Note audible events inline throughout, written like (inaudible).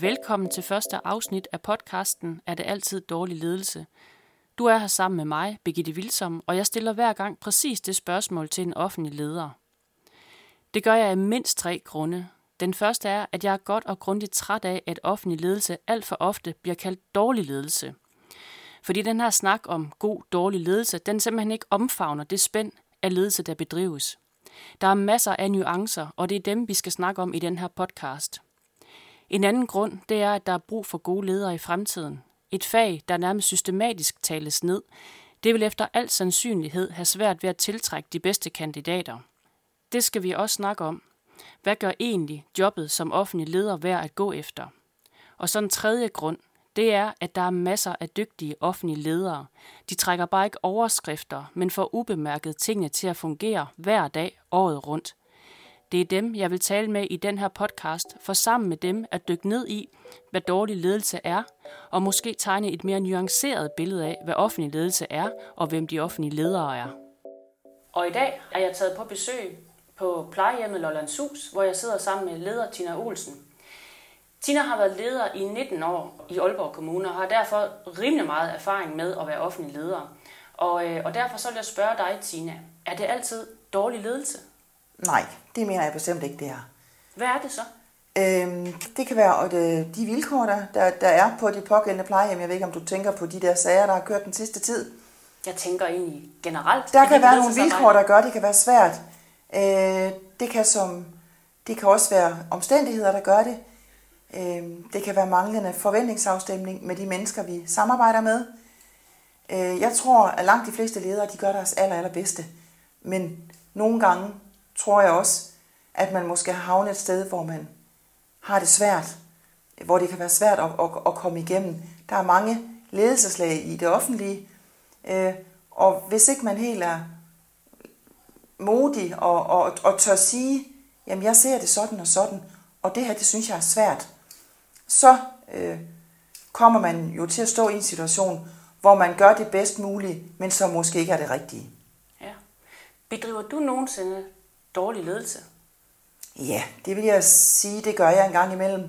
Velkommen til første afsnit af podcasten Er det altid dårlig ledelse? Du er her sammen med mig, Birgitte Vilsom, og jeg stiller hver gang præcis det spørgsmål til en offentlig leder. Det gør jeg af mindst tre grunde. Den første er, at jeg er godt og grundigt træt af, at offentlig ledelse alt for ofte bliver kaldt dårlig ledelse. Fordi den her snak om god, dårlig ledelse, den simpelthen ikke omfavner det spænd af ledelse, der bedrives. Der er masser af nuancer, og det er dem, vi skal snakke om i den her podcast. En anden grund, det er, at der er brug for gode ledere i fremtiden. Et fag, der nærmest systematisk tales ned, det vil efter al sandsynlighed have svært ved at tiltrække de bedste kandidater. Det skal vi også snakke om. Hvad gør egentlig jobbet som offentlig leder værd at gå efter? Og så en tredje grund, det er, at der er masser af dygtige offentlige ledere. De trækker bare ikke overskrifter, men får ubemærket tingene til at fungere hver dag året rundt. Det er dem, jeg vil tale med i den her podcast, for sammen med dem at dykke ned i, hvad dårlig ledelse er, og måske tegne et mere nuanceret billede af, hvad offentlig ledelse er, og hvem de offentlige ledere er. Og i dag er jeg taget på besøg på plejehjemmet Lollandshus, hvor jeg sidder sammen med leder Tina Olsen. Tina har været leder i 19 år i Aalborg Kommune og har derfor rimelig meget erfaring med at være offentlig leder. Og, øh, og derfor så vil jeg spørge dig, Tina, er det altid dårlig ledelse? Nej, det mener jeg bestemt ikke, det er. Hvad er det så? Øhm, det kan være at, øh, de vilkår, der, der, der er på de pågældende plejehjem. Jeg ved ikke, om du tænker på de der sager, der har kørt den sidste tid. Jeg tænker egentlig generelt. Der kan være nogle vilkår, der gør, det kan være svært. Øh, det, kan som, det kan også være omstændigheder, der gør det. Øh, det kan være manglende forventningsafstemning med de mennesker, vi samarbejder med. Øh, jeg tror, at langt de fleste ledere, de gør deres aller, allerbedste. Men nogle gange tror jeg også, at man måske har havnet et sted, hvor man har det svært, hvor det kan være svært at, at, at komme igennem. Der er mange ledelseslag i det offentlige, øh, og hvis ikke man helt er modig og, og, og tør sige, jamen jeg ser det sådan og sådan, og det her, det synes jeg er svært, så øh, kommer man jo til at stå i en situation, hvor man gør det bedst muligt, men som måske ikke er det rigtige. Ja. Bedriver du nogensinde dårlig ledelse? Ja, det vil jeg sige, det gør jeg en gang imellem.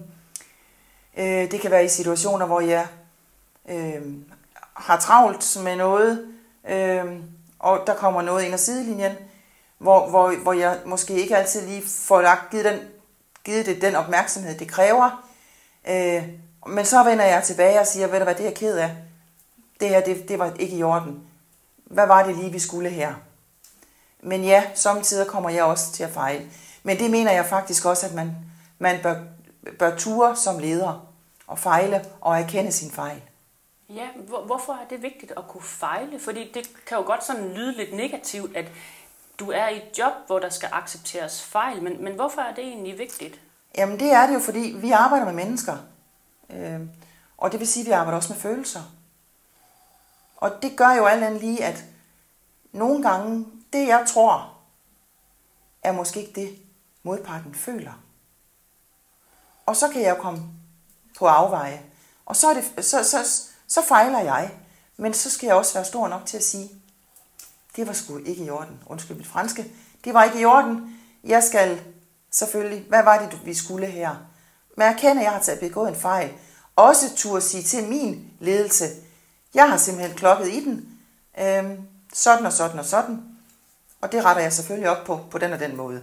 Øh, det kan være i situationer, hvor jeg øh, har travlt med noget, øh, og der kommer noget ind ad sidelinjen, hvor, hvor, hvor jeg måske ikke altid lige får lagt, givet, den, givet det den opmærksomhed, det kræver. Øh, men så vender jeg tilbage og siger, ved du hvad, det er jeg ked af. Det her, det, det var ikke i orden. Hvad var det lige, vi skulle her? Men ja, samtidig kommer jeg også til at fejle. Men det mener jeg faktisk også, at man, man bør, bør ture som leder og fejle og erkende sin fejl. Ja, hvor, hvorfor er det vigtigt at kunne fejle? Fordi det kan jo godt sådan lyde lidt negativt, at du er i et job, hvor der skal accepteres fejl, men, men hvorfor er det egentlig vigtigt? Jamen det er det jo, fordi vi arbejder med mennesker. Øh, og det vil sige, at vi arbejder også med følelser. Og det gør jo alt andet lige, at nogle gange, det jeg tror, er måske ikke det, modparten føler. Og så kan jeg jo komme på afveje. Og så, er det, så, så, så fejler jeg. Men så skal jeg også være stor nok til at sige, det var sgu ikke i orden. Undskyld mit franske. Det var ikke i orden. Jeg skal selvfølgelig, hvad var det, vi skulle her? Men jeg kender, at jeg har taget begået en fejl. Også turde sige til min ledelse, jeg har simpelthen klokket i den. Øhm, sådan og sådan og sådan. Og det retter jeg selvfølgelig op på, på den og den måde.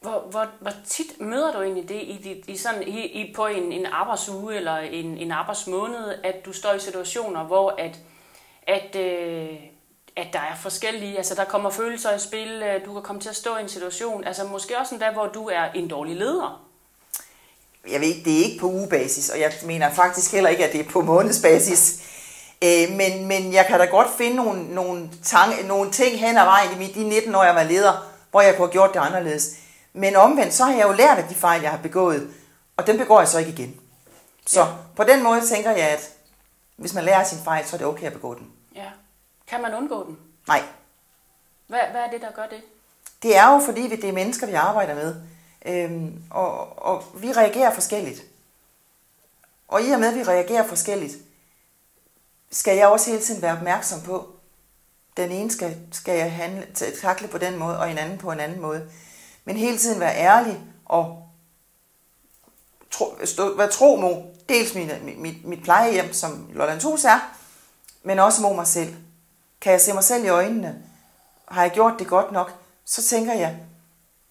Hvor, hvor, hvor tit møder du egentlig det i, i, sådan, i, i på en, en arbejdsuge eller en, en arbejdsmåned, at du står i situationer, hvor at, at, øh, at der er forskellige, altså der kommer følelser i spil, øh, du kan komme til at stå i en situation, altså måske også en dag, hvor du er en dårlig leder? Jeg ved ikke, det er ikke på ugebasis, og jeg mener faktisk heller ikke, at det er på månedsbasis. Øh, men, men jeg kan da godt finde nogle, nogle, tanke, nogle ting hen ad vejen i de 19 år, jeg var leder, hvor jeg kunne have gjort det anderledes. Men omvendt, så har jeg jo lært af de fejl, jeg har begået, og dem begår jeg så ikke igen. Så ja. på den måde tænker jeg, at hvis man lærer sin fejl, så er det okay at begå den. Ja. Kan man undgå den? Nej. Hvad, hvad er det, der gør det? Det er jo fordi, vi det er mennesker, vi arbejder med. Øhm, og, og vi reagerer forskelligt. Og i og med, at vi reagerer forskelligt, skal jeg også hele tiden være opmærksom på, den ene skal, skal jeg handle, takle på den måde, og en anden på en anden måde. Men hele tiden være ærlig og tro, stå, være tro mod dels mit, mit, mit plejehjem, som Lolland Hus er, men også mod mig selv. Kan jeg se mig selv i øjnene? Har jeg gjort det godt nok? Så tænker jeg,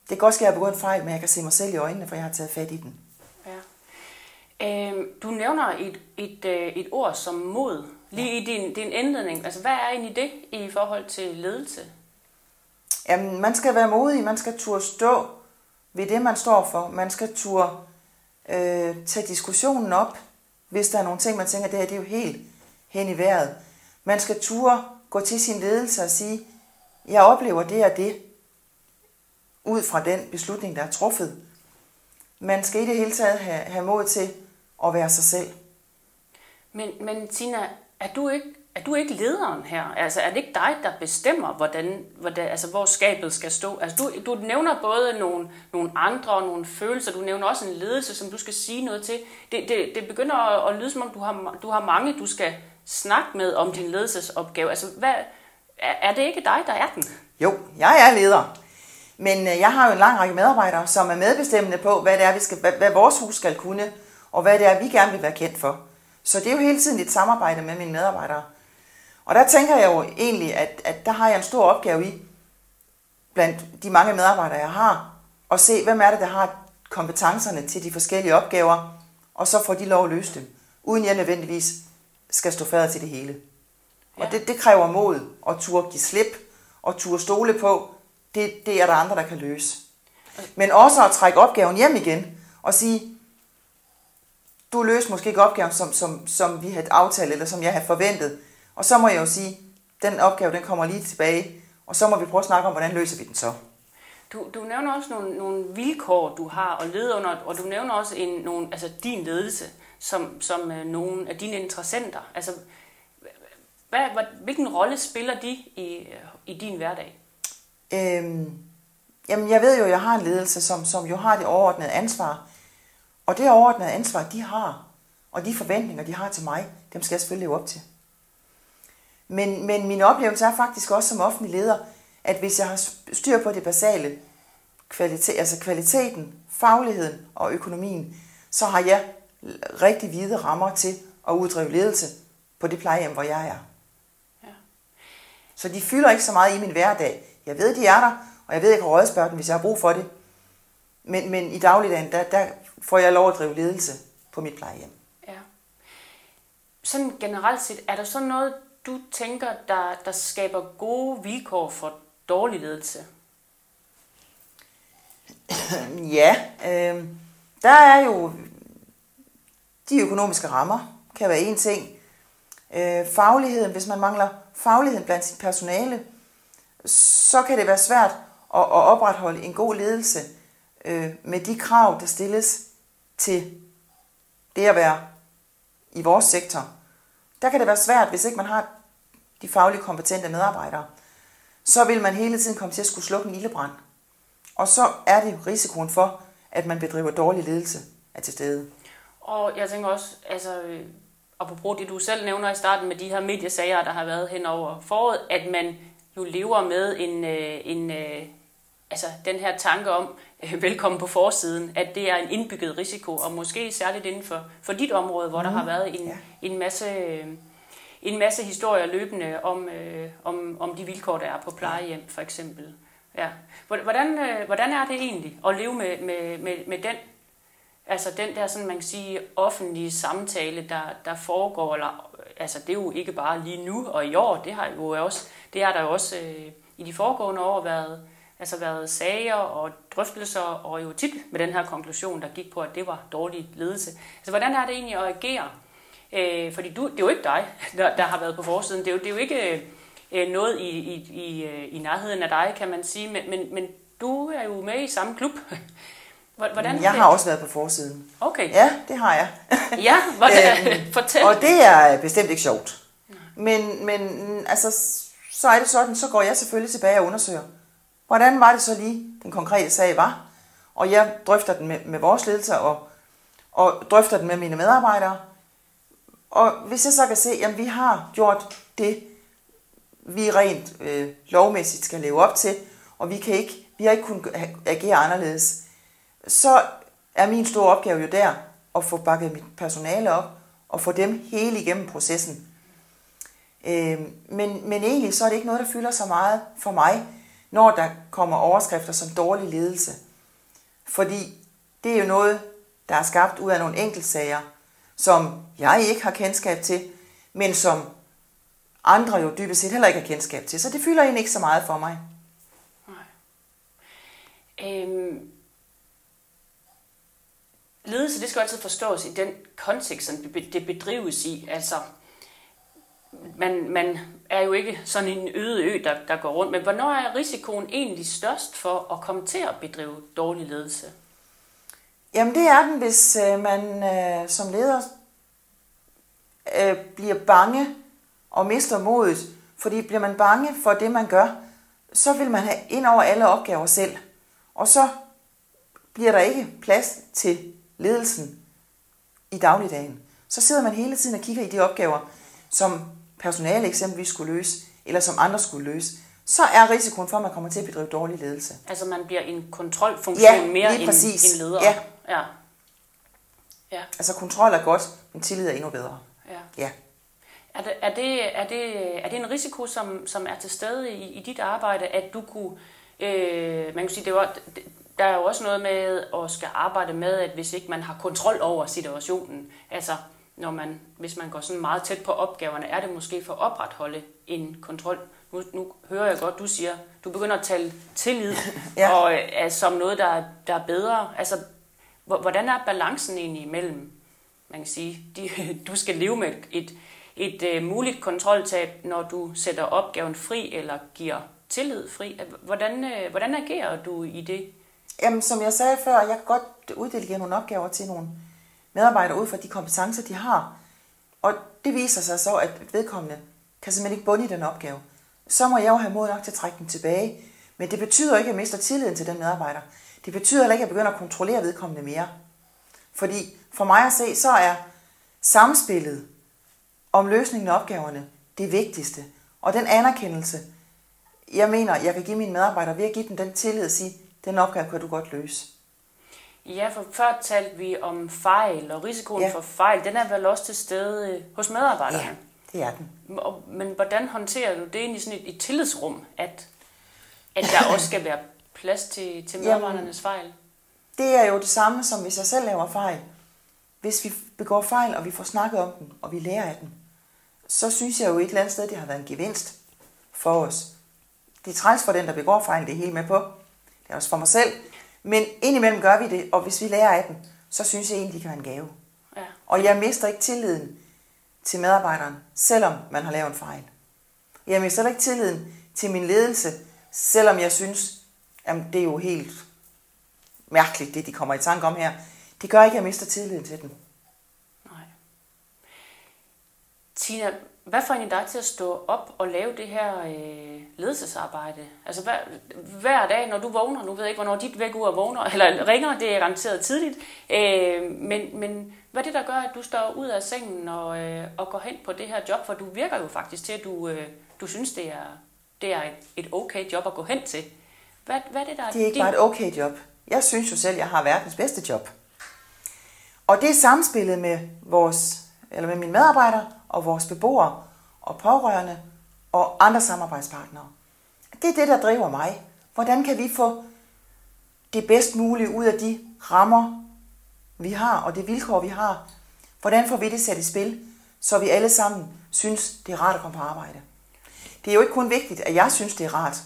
det kan godt ske, at jeg har begået en fejl, men jeg kan se mig selv i øjnene, for jeg har taget fat i den. Ja. Øh, du nævner et, et, øh, et ord som mod, lige ja. i din, din indledning. Altså, hvad er egentlig det i forhold til ledelse? Jamen, man skal være modig, man skal turde stå ved det, man står for. Man skal turde øh, tage diskussionen op, hvis der er nogle ting, man tænker, det her det er jo helt hen i vejret. Man skal turde gå til sin ledelse og sige, jeg oplever det og det, ud fra den beslutning, der er truffet. Man skal i det hele taget have, have mod til at være sig selv. Men, men Tina, er du ikke er du ikke lederen her? Altså er det ikke dig, der bestemmer, hvordan, hvordan, altså, hvor skabet skal stå? Altså du, du nævner både nogle, nogle andre og nogle følelser, du nævner også en ledelse, som du skal sige noget til. Det, det, det begynder at, at lyde som om, du har, du har mange, du skal snakke med om din ledelsesopgave. Altså hvad, er, det ikke dig, der er den? Jo, jeg er leder. Men øh, jeg har jo en lang række medarbejdere, som er medbestemmende på, hvad det er, vi skal, hvad, hvad vores hus skal kunne, og hvad det er, vi gerne vil være kendt for. Så det er jo hele tiden et samarbejde med mine medarbejdere. Og der tænker jeg jo egentlig, at, at der har jeg en stor opgave i, blandt de mange medarbejdere, jeg har, at se, hvem er det, der har kompetencerne til de forskellige opgaver, og så får de lov at løse dem, uden jeg nødvendigvis skal stå færdig til det hele. Ja. Og det, det kræver mod at turde give slip, og turde stole på, det, det er der andre, der kan løse. Men også at trække opgaven hjem igen, og sige, du løste måske ikke opgaven, som, som, som vi havde aftalt, eller som jeg havde forventet, og så må jeg jo sige, den opgave, den kommer lige tilbage, og så må vi prøve at snakke om, hvordan løser vi den så. Du, du nævner også nogle, nogle vilkår, du har at lede under, og du nævner også en, nogle, altså din ledelse som, som øh, nogle af dine interessenter. Altså, hvad, hvad, hvilken rolle spiller de i, i din hverdag? Øhm, jamen, jeg ved jo, at jeg har en ledelse, som, som jo har det overordnede ansvar. Og det overordnede ansvar, de har, og de forventninger, de har til mig, dem skal jeg selvfølgelig leve op til. Men, men min oplevelse er faktisk også som offentlig leder, at hvis jeg har styr på det basale, kvalitet, altså kvaliteten, fagligheden og økonomien, så har jeg rigtig hvide rammer til at uddrive ledelse på det plejehjem, hvor jeg er. Ja. Så de fylder ikke så meget i min hverdag. Jeg ved, de er der, og jeg ved, jeg kan rådspørge dem, hvis jeg har brug for det. Men, men i dagligdagen, der, der får jeg lov at drive ledelse på mit plejehjem. Ja. Sådan generelt set, er der så noget, du tænker, der, der skaber gode vilkår for dårlig ledelse? (clears throat) ja, øh, der er jo de økonomiske rammer, kan være en ting. Øh, fagligheden, hvis man mangler fagligheden blandt sit personale, så kan det være svært at, at opretholde en god ledelse øh, med de krav, der stilles til det at være i vores sektor der kan det være svært, hvis ikke man har de faglige kompetente medarbejdere. Så vil man hele tiden komme til at skulle slukke en ildebrand. Og så er det risikoen for, at man bedriver dårlig ledelse er til stede. Og jeg tænker også, altså, øh, apropos det du selv nævner i starten med de her mediesager, der har været hen over foråret, at man jo lever med en, øh, en øh, altså den her tanke om, velkommen på forsiden, at det er en indbygget risiko, og måske særligt inden for, for dit område, hvor mm. der har været en, ja. en masse en masse historier løbende om, øh, om, om de vilkår, der er på plejehjem, for eksempel. Ja. Hvordan, øh, hvordan er det egentlig at leve med, med, med, med den, altså den der, sådan man kan sige, offentlige samtale, der, der foregår, eller, altså det er jo ikke bare lige nu og i år, det har jo også, det har der jo også øh, i de foregående år været, altså været sager og drøftelser, og jo tit med den her konklusion, der gik på, at det var dårlig ledelse. Altså, hvordan er det egentlig at agere? Øh, fordi du, det er jo ikke dig, der, der har været på forsiden. Det er jo, det er jo ikke øh, noget i, i, i, øh, i nærheden af dig, kan man sige. Men, men, men du er jo med i samme klub. (laughs) Hvordan jeg har også været på forsiden. Okay. Ja, det har jeg. (laughs) ja, hvordan, øhm, (laughs) fortæl. Og det er bestemt ikke sjovt. Men, men altså, så er det sådan, så går jeg selvfølgelig tilbage og undersøger, Hvordan var det så lige, den konkrete sag var? Og jeg drøfter den med, med vores ledelse og, og drøfter den med mine medarbejdere. Og hvis jeg så kan se, at vi har gjort det, vi rent øh, lovmæssigt skal leve op til, og vi, kan ikke, vi har ikke kunnet agere anderledes, så er min store opgave jo der at få bakket mit personale op og få dem hele igennem processen. Øh, men, men egentlig så er det ikke noget, der fylder så meget for mig, når der kommer overskrifter som dårlig ledelse. Fordi det er jo noget, der er skabt ud af nogle enkeltsager, som jeg ikke har kendskab til, men som andre jo dybest set heller ikke har kendskab til. Så det fylder egentlig ikke så meget for mig. Nej. Øhm, ledelse, det skal altid forstås i den kontekst, som det bedrives i. Altså, man, man er jo ikke sådan en øde ø, der, der går rundt. Men hvornår er risikoen egentlig størst for at komme til at bedrive dårlig ledelse? Jamen det er den, hvis øh, man øh, som leder øh, bliver bange og mister modet. Fordi bliver man bange for det, man gør, så vil man have ind over alle opgaver selv. Og så bliver der ikke plads til ledelsen i dagligdagen. Så sidder man hele tiden og kigger i de opgaver, som personale eksempelvis skulle løse, eller som andre skulle løse, så er risikoen for, at man kommer til at bedrive dårlig ledelse. Altså man bliver en kontrolfunktion ja, mere end, end leder? Ja. ja. Ja. Altså kontrol er godt, men tillid er endnu bedre. Ja. ja. Er det, er, det, er, det, er det en risiko, som, som er til stede i, i dit arbejde, at du kunne, øh, man kan sige, det var, der er jo også noget med at skal arbejde med, at hvis ikke man har kontrol over situationen, altså når man, hvis man går sådan meget tæt på opgaverne, er det måske for at opretholde en kontrol. Nu, nu hører jeg godt, du siger, du begynder at tale tillid (laughs) ja. og, altså, som noget, der er, der er bedre. Altså, hvordan er balancen egentlig imellem, man kan sige, de, (laughs) du skal leve med et, et, et uh, muligt kontroltab, når du sætter opgaven fri eller giver tillid fri. Hvordan, uh, hvordan agerer du i det? Jamen, som jeg sagde før, jeg kan godt uddelegere nogle opgaver til nogle medarbejdere ud fra de kompetencer, de har. Og det viser sig så, at vedkommende kan simpelthen ikke bunde i den opgave. Så må jeg jo have mod nok til at trække den tilbage. Men det betyder ikke, at jeg mister tilliden til den medarbejder. Det betyder heller ikke, at jeg begynder at kontrollere vedkommende mere. Fordi for mig at se, så er samspillet om løsningen af opgaverne det vigtigste. Og den anerkendelse, jeg mener, jeg kan give mine medarbejdere ved at give dem den tillid og sige, den opgave kan du godt løse. Ja, for før talte vi om fejl, og risikoen ja. for fejl, den er vel også til stede øh, hos medarbejderne? Ja, det er den. Men hvordan håndterer du det i sådan et, et tillidsrum, at, at der også skal være plads til, til medarbejdernes fejl? Det er jo det samme, som hvis jeg selv laver fejl. Hvis vi begår fejl, og vi får snakket om dem, og vi lærer af dem, så synes jeg jo et eller andet sted, det har været en gevinst for os. Det er træls for den, der begår fejl, det er helt med på. Det er også for mig selv. Men indimellem gør vi det, og hvis vi lærer af dem, så synes jeg egentlig, det kan være en gave. Ja. Og jeg mister ikke tilliden til medarbejderen, selvom man har lavet en fejl. Jeg mister ikke tilliden til min ledelse, selvom jeg synes, at det er jo helt mærkeligt, det de kommer i tanke om her. Det gør ikke, at jeg mister tilliden til dem. Nej. Tina, hvad får egentlig dig til at stå op og lave det her øh, ledelsesarbejde? Altså hver, hver dag, når du vågner, nu ved jeg ikke, hvornår dit væk er vågner, eller ringer, det er garanteret tidligt, øh, men, men hvad er det, der gør, at du står ud af sengen og, øh, og går hen på det her job? For du virker jo faktisk til, at du, øh, du synes, det er, det er et, okay job at gå hen til. Hvad, hvad er det, der er Det er ikke din... bare et okay job. Jeg synes jo selv, jeg har verdens bedste job. Og det er samspillet med vores, eller med mine medarbejdere, og vores beboere og pårørende og andre samarbejdspartnere. Det er det, der driver mig. Hvordan kan vi få det bedst mulige ud af de rammer, vi har, og det vilkår, vi har? Hvordan får vi det sat i spil, så vi alle sammen synes, det er rart at komme på arbejde? Det er jo ikke kun vigtigt, at jeg synes, det er rart.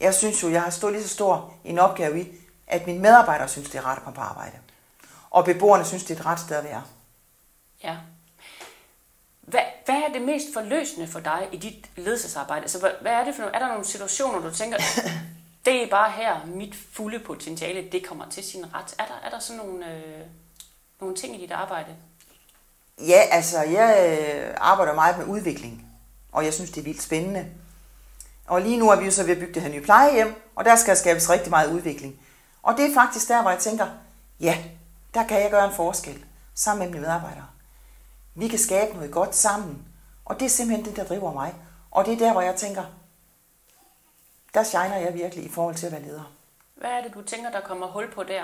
Jeg synes jo, jeg har stået lige så stor en opgave i, at mine medarbejdere synes, det er rart at komme på arbejde. Og beboerne synes, det er et ret sted at være. Ja, hvad, hvad er det mest forløsende for dig i dit ledelsesarbejde? Altså, hvad, hvad er det for er der nogle situationer, du tænker, (laughs) det er bare her, mit fulde potentiale, det kommer til sin ret? Er der, er der sådan nogle, øh, nogle ting i dit arbejde? Ja, altså, jeg øh, arbejder meget med udvikling, og jeg synes, det er vildt spændende. Og lige nu er vi jo så ved at bygge det her nye plejehjem, og der skal skabes rigtig meget udvikling. Og det er faktisk der, hvor jeg tænker, ja, der kan jeg gøre en forskel sammen med mine medarbejdere. Vi kan skabe noget godt sammen. Og det er simpelthen det, der driver mig. Og det er der, hvor jeg tænker, der shiner jeg virkelig i forhold til at være leder. Hvad er det, du tænker, der kommer hul på der?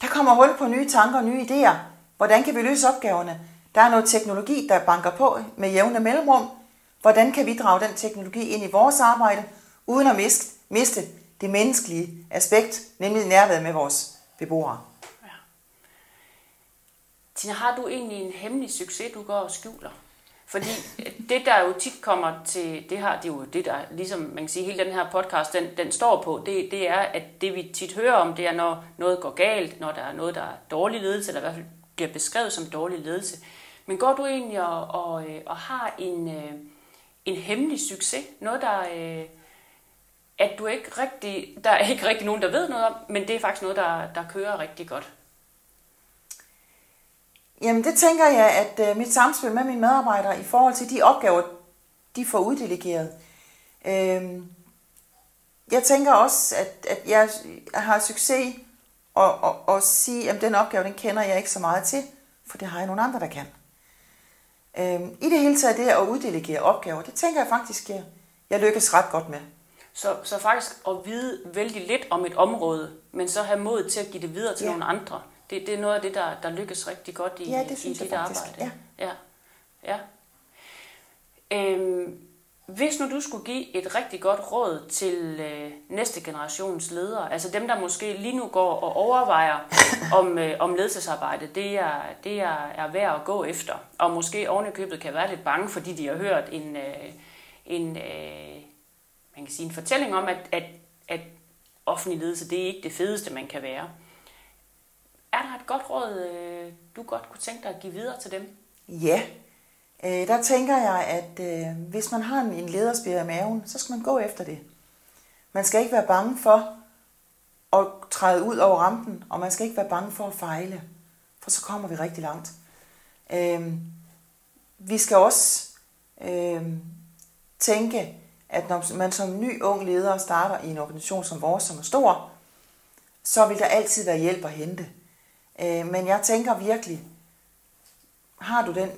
Der kommer hul på nye tanker og nye idéer. Hvordan kan vi løse opgaverne? Der er noget teknologi, der banker på med jævne mellemrum. Hvordan kan vi drage den teknologi ind i vores arbejde, uden at miste, det menneskelige aspekt, nemlig nærværet med vores beboere? Ja. Tina, har du egentlig en hemmelig succes, du går og skjuler? Fordi det, der jo tit kommer til det her, det er jo det, der ligesom, man kan sige, hele den her podcast, den, den står på, det, det er, at det vi tit hører om, det er, når noget går galt, når der er noget, der er dårlig ledelse, eller i hvert fald bliver beskrevet som dårlig ledelse. Men går du egentlig og, og, øh, og har en, øh, en hemmelig succes? Noget, der, øh, at du ikke rigtig, der er ikke rigtig nogen, der ved noget om, men det er faktisk noget, der, der kører rigtig godt. Jamen det tænker jeg, at øh, mit samspil med mine medarbejdere i forhold til de opgaver, de får uddelegeret. Øh, jeg tænker også, at, at jeg har succes og, og, og sige, at den opgave, den kender jeg ikke så meget til, for det har jeg nogle andre, der kan. Øh, I det hele taget det at uddelegere opgaver, det tænker jeg faktisk, jeg, jeg lykkes ret godt med. Så, så faktisk at vide vældig lidt om et område, men så have mod til at give det videre til ja. nogle andre. Det, det er noget af det, der, der lykkes rigtig godt i, ja, det i dit arbejde. Ja. ja. ja. Øhm, hvis nu du skulle give et rigtig godt råd til øh, næste generations ledere, altså dem, der måske lige nu går og overvejer, (laughs) om, øh, om ledelsesarbejde det er, det er, er værd at gå efter, og måske ovenikøbet kan være lidt bange, fordi de har hørt en, øh, en, øh, man kan sige en fortælling om, at, at, at offentlig ledelse det er ikke det fedeste, man kan være. Et godt råd, øh, du godt kunne tænke dig at give videre til dem? Ja, øh, der tænker jeg, at øh, hvis man har en lederspire i maven, så skal man gå efter det. Man skal ikke være bange for at træde ud over rampen, og man skal ikke være bange for at fejle, for så kommer vi rigtig langt. Øh, vi skal også øh, tænke, at når man som ny ung leder starter i en organisation som vores, som er stor, så vil der altid være hjælp at hente. Øh, men jeg tænker virkelig, har du den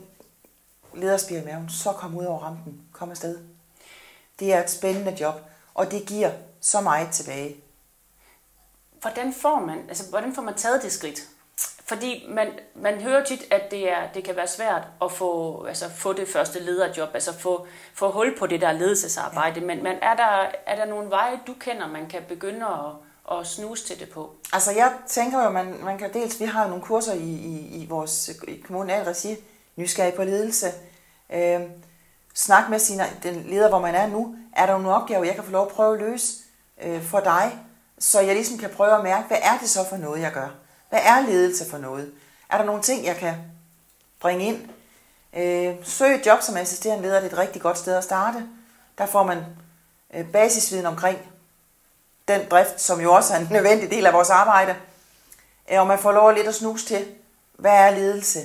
lederspir i maven, så kom ud over rampen. Kom afsted. Det er et spændende job, og det giver så meget tilbage. Hvordan får man, altså, hvordan får man taget det skridt? Fordi man, man hører tit, at det, er, det kan være svært at få, altså, få det første lederjob, altså få, få hul på det der ledelsesarbejde. Ja. Men, men er, der, er der nogle veje, du kender, man kan begynde at, at snuse til det på? Altså jeg tænker jo, man, man kan dels, vi har jo nogle kurser i, i, i vores i kommunal regi, nysgerrig på ledelse, øh, snak med sine, den leder, hvor man er nu, er der nogle opgaver, jeg kan få lov at prøve at løse øh, for dig, så jeg ligesom kan prøve at mærke, hvad er det så for noget, jeg gør? Hvad er ledelse for noget? Er der nogle ting, jeg kan bringe ind? Øh, søg et job som assisterende leder, det er et rigtig godt sted at starte. Der får man øh, basisviden omkring den drift, som jo også er en nødvendig del af vores arbejde. Øh, og man får lov at lidt at snuse til, hvad er ledelse?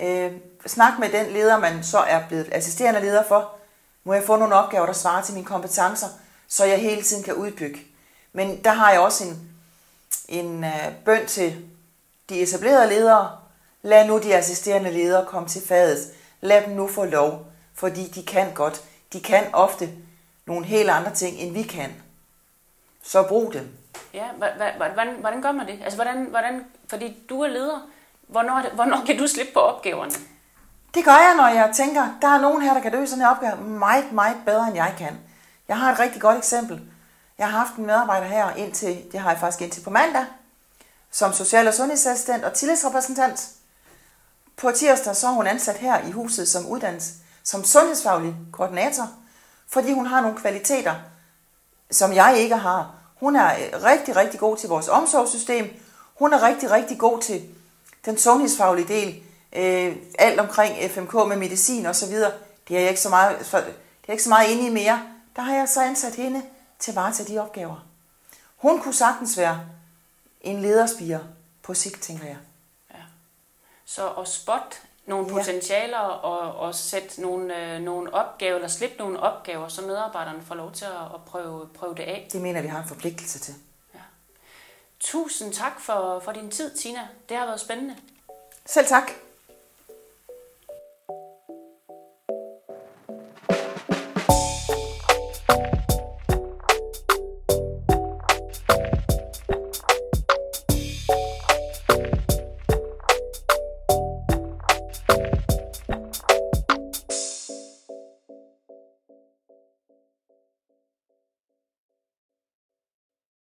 Øh, snak med den leder, man så er blevet assisterende leder for. Må jeg få nogle opgaver, der svarer til mine kompetencer, så jeg hele tiden kan udbygge. Men der har jeg også en, en øh, bøn til de etablerede ledere. Lad nu de assisterende ledere komme til fadet. Lad dem nu få lov, fordi de kan godt. De kan ofte nogle helt andre ting, end vi kan så brug dem. Ja, hvordan, hvordan gør man det? Altså, hvordan, hvordan, fordi du er leder, hvornår, hvornår kan du slippe på opgaverne? Det gør jeg, når jeg tænker, der er nogen her, der kan løse sådan en opgave meget, meget bedre, end jeg kan. Jeg har et rigtig godt eksempel. Jeg har haft en medarbejder her indtil, det har jeg faktisk indtil på mandag, som social- og sundhedsassistent og tillidsrepræsentant. På tirsdag så er hun ansat her i huset som uddannelse, som sundhedsfaglig koordinator, fordi hun har nogle kvaliteter, som jeg ikke har. Hun er øh, rigtig, rigtig god til vores omsorgssystem. Hun er rigtig, rigtig god til den sundhedsfaglige del. Øh, alt omkring FMK med medicin og så videre. Det er jeg ikke så meget, for, det er ikke så meget inde i mere. Der har jeg så ansat hende til at varetage de opgaver. Hun kunne sagtens være en lederspire på sigt, tænker jeg. Ja. Så at spot nogle ja. potentialer og, og sætte nogle, øh, nogle opgaver, eller slippe nogle opgaver, så medarbejderne får lov til at, at prøve, prøve det af. Det mener vi har en forpligtelse til. Ja. Tusind tak for, for din tid, Tina. Det har været spændende. Selv tak.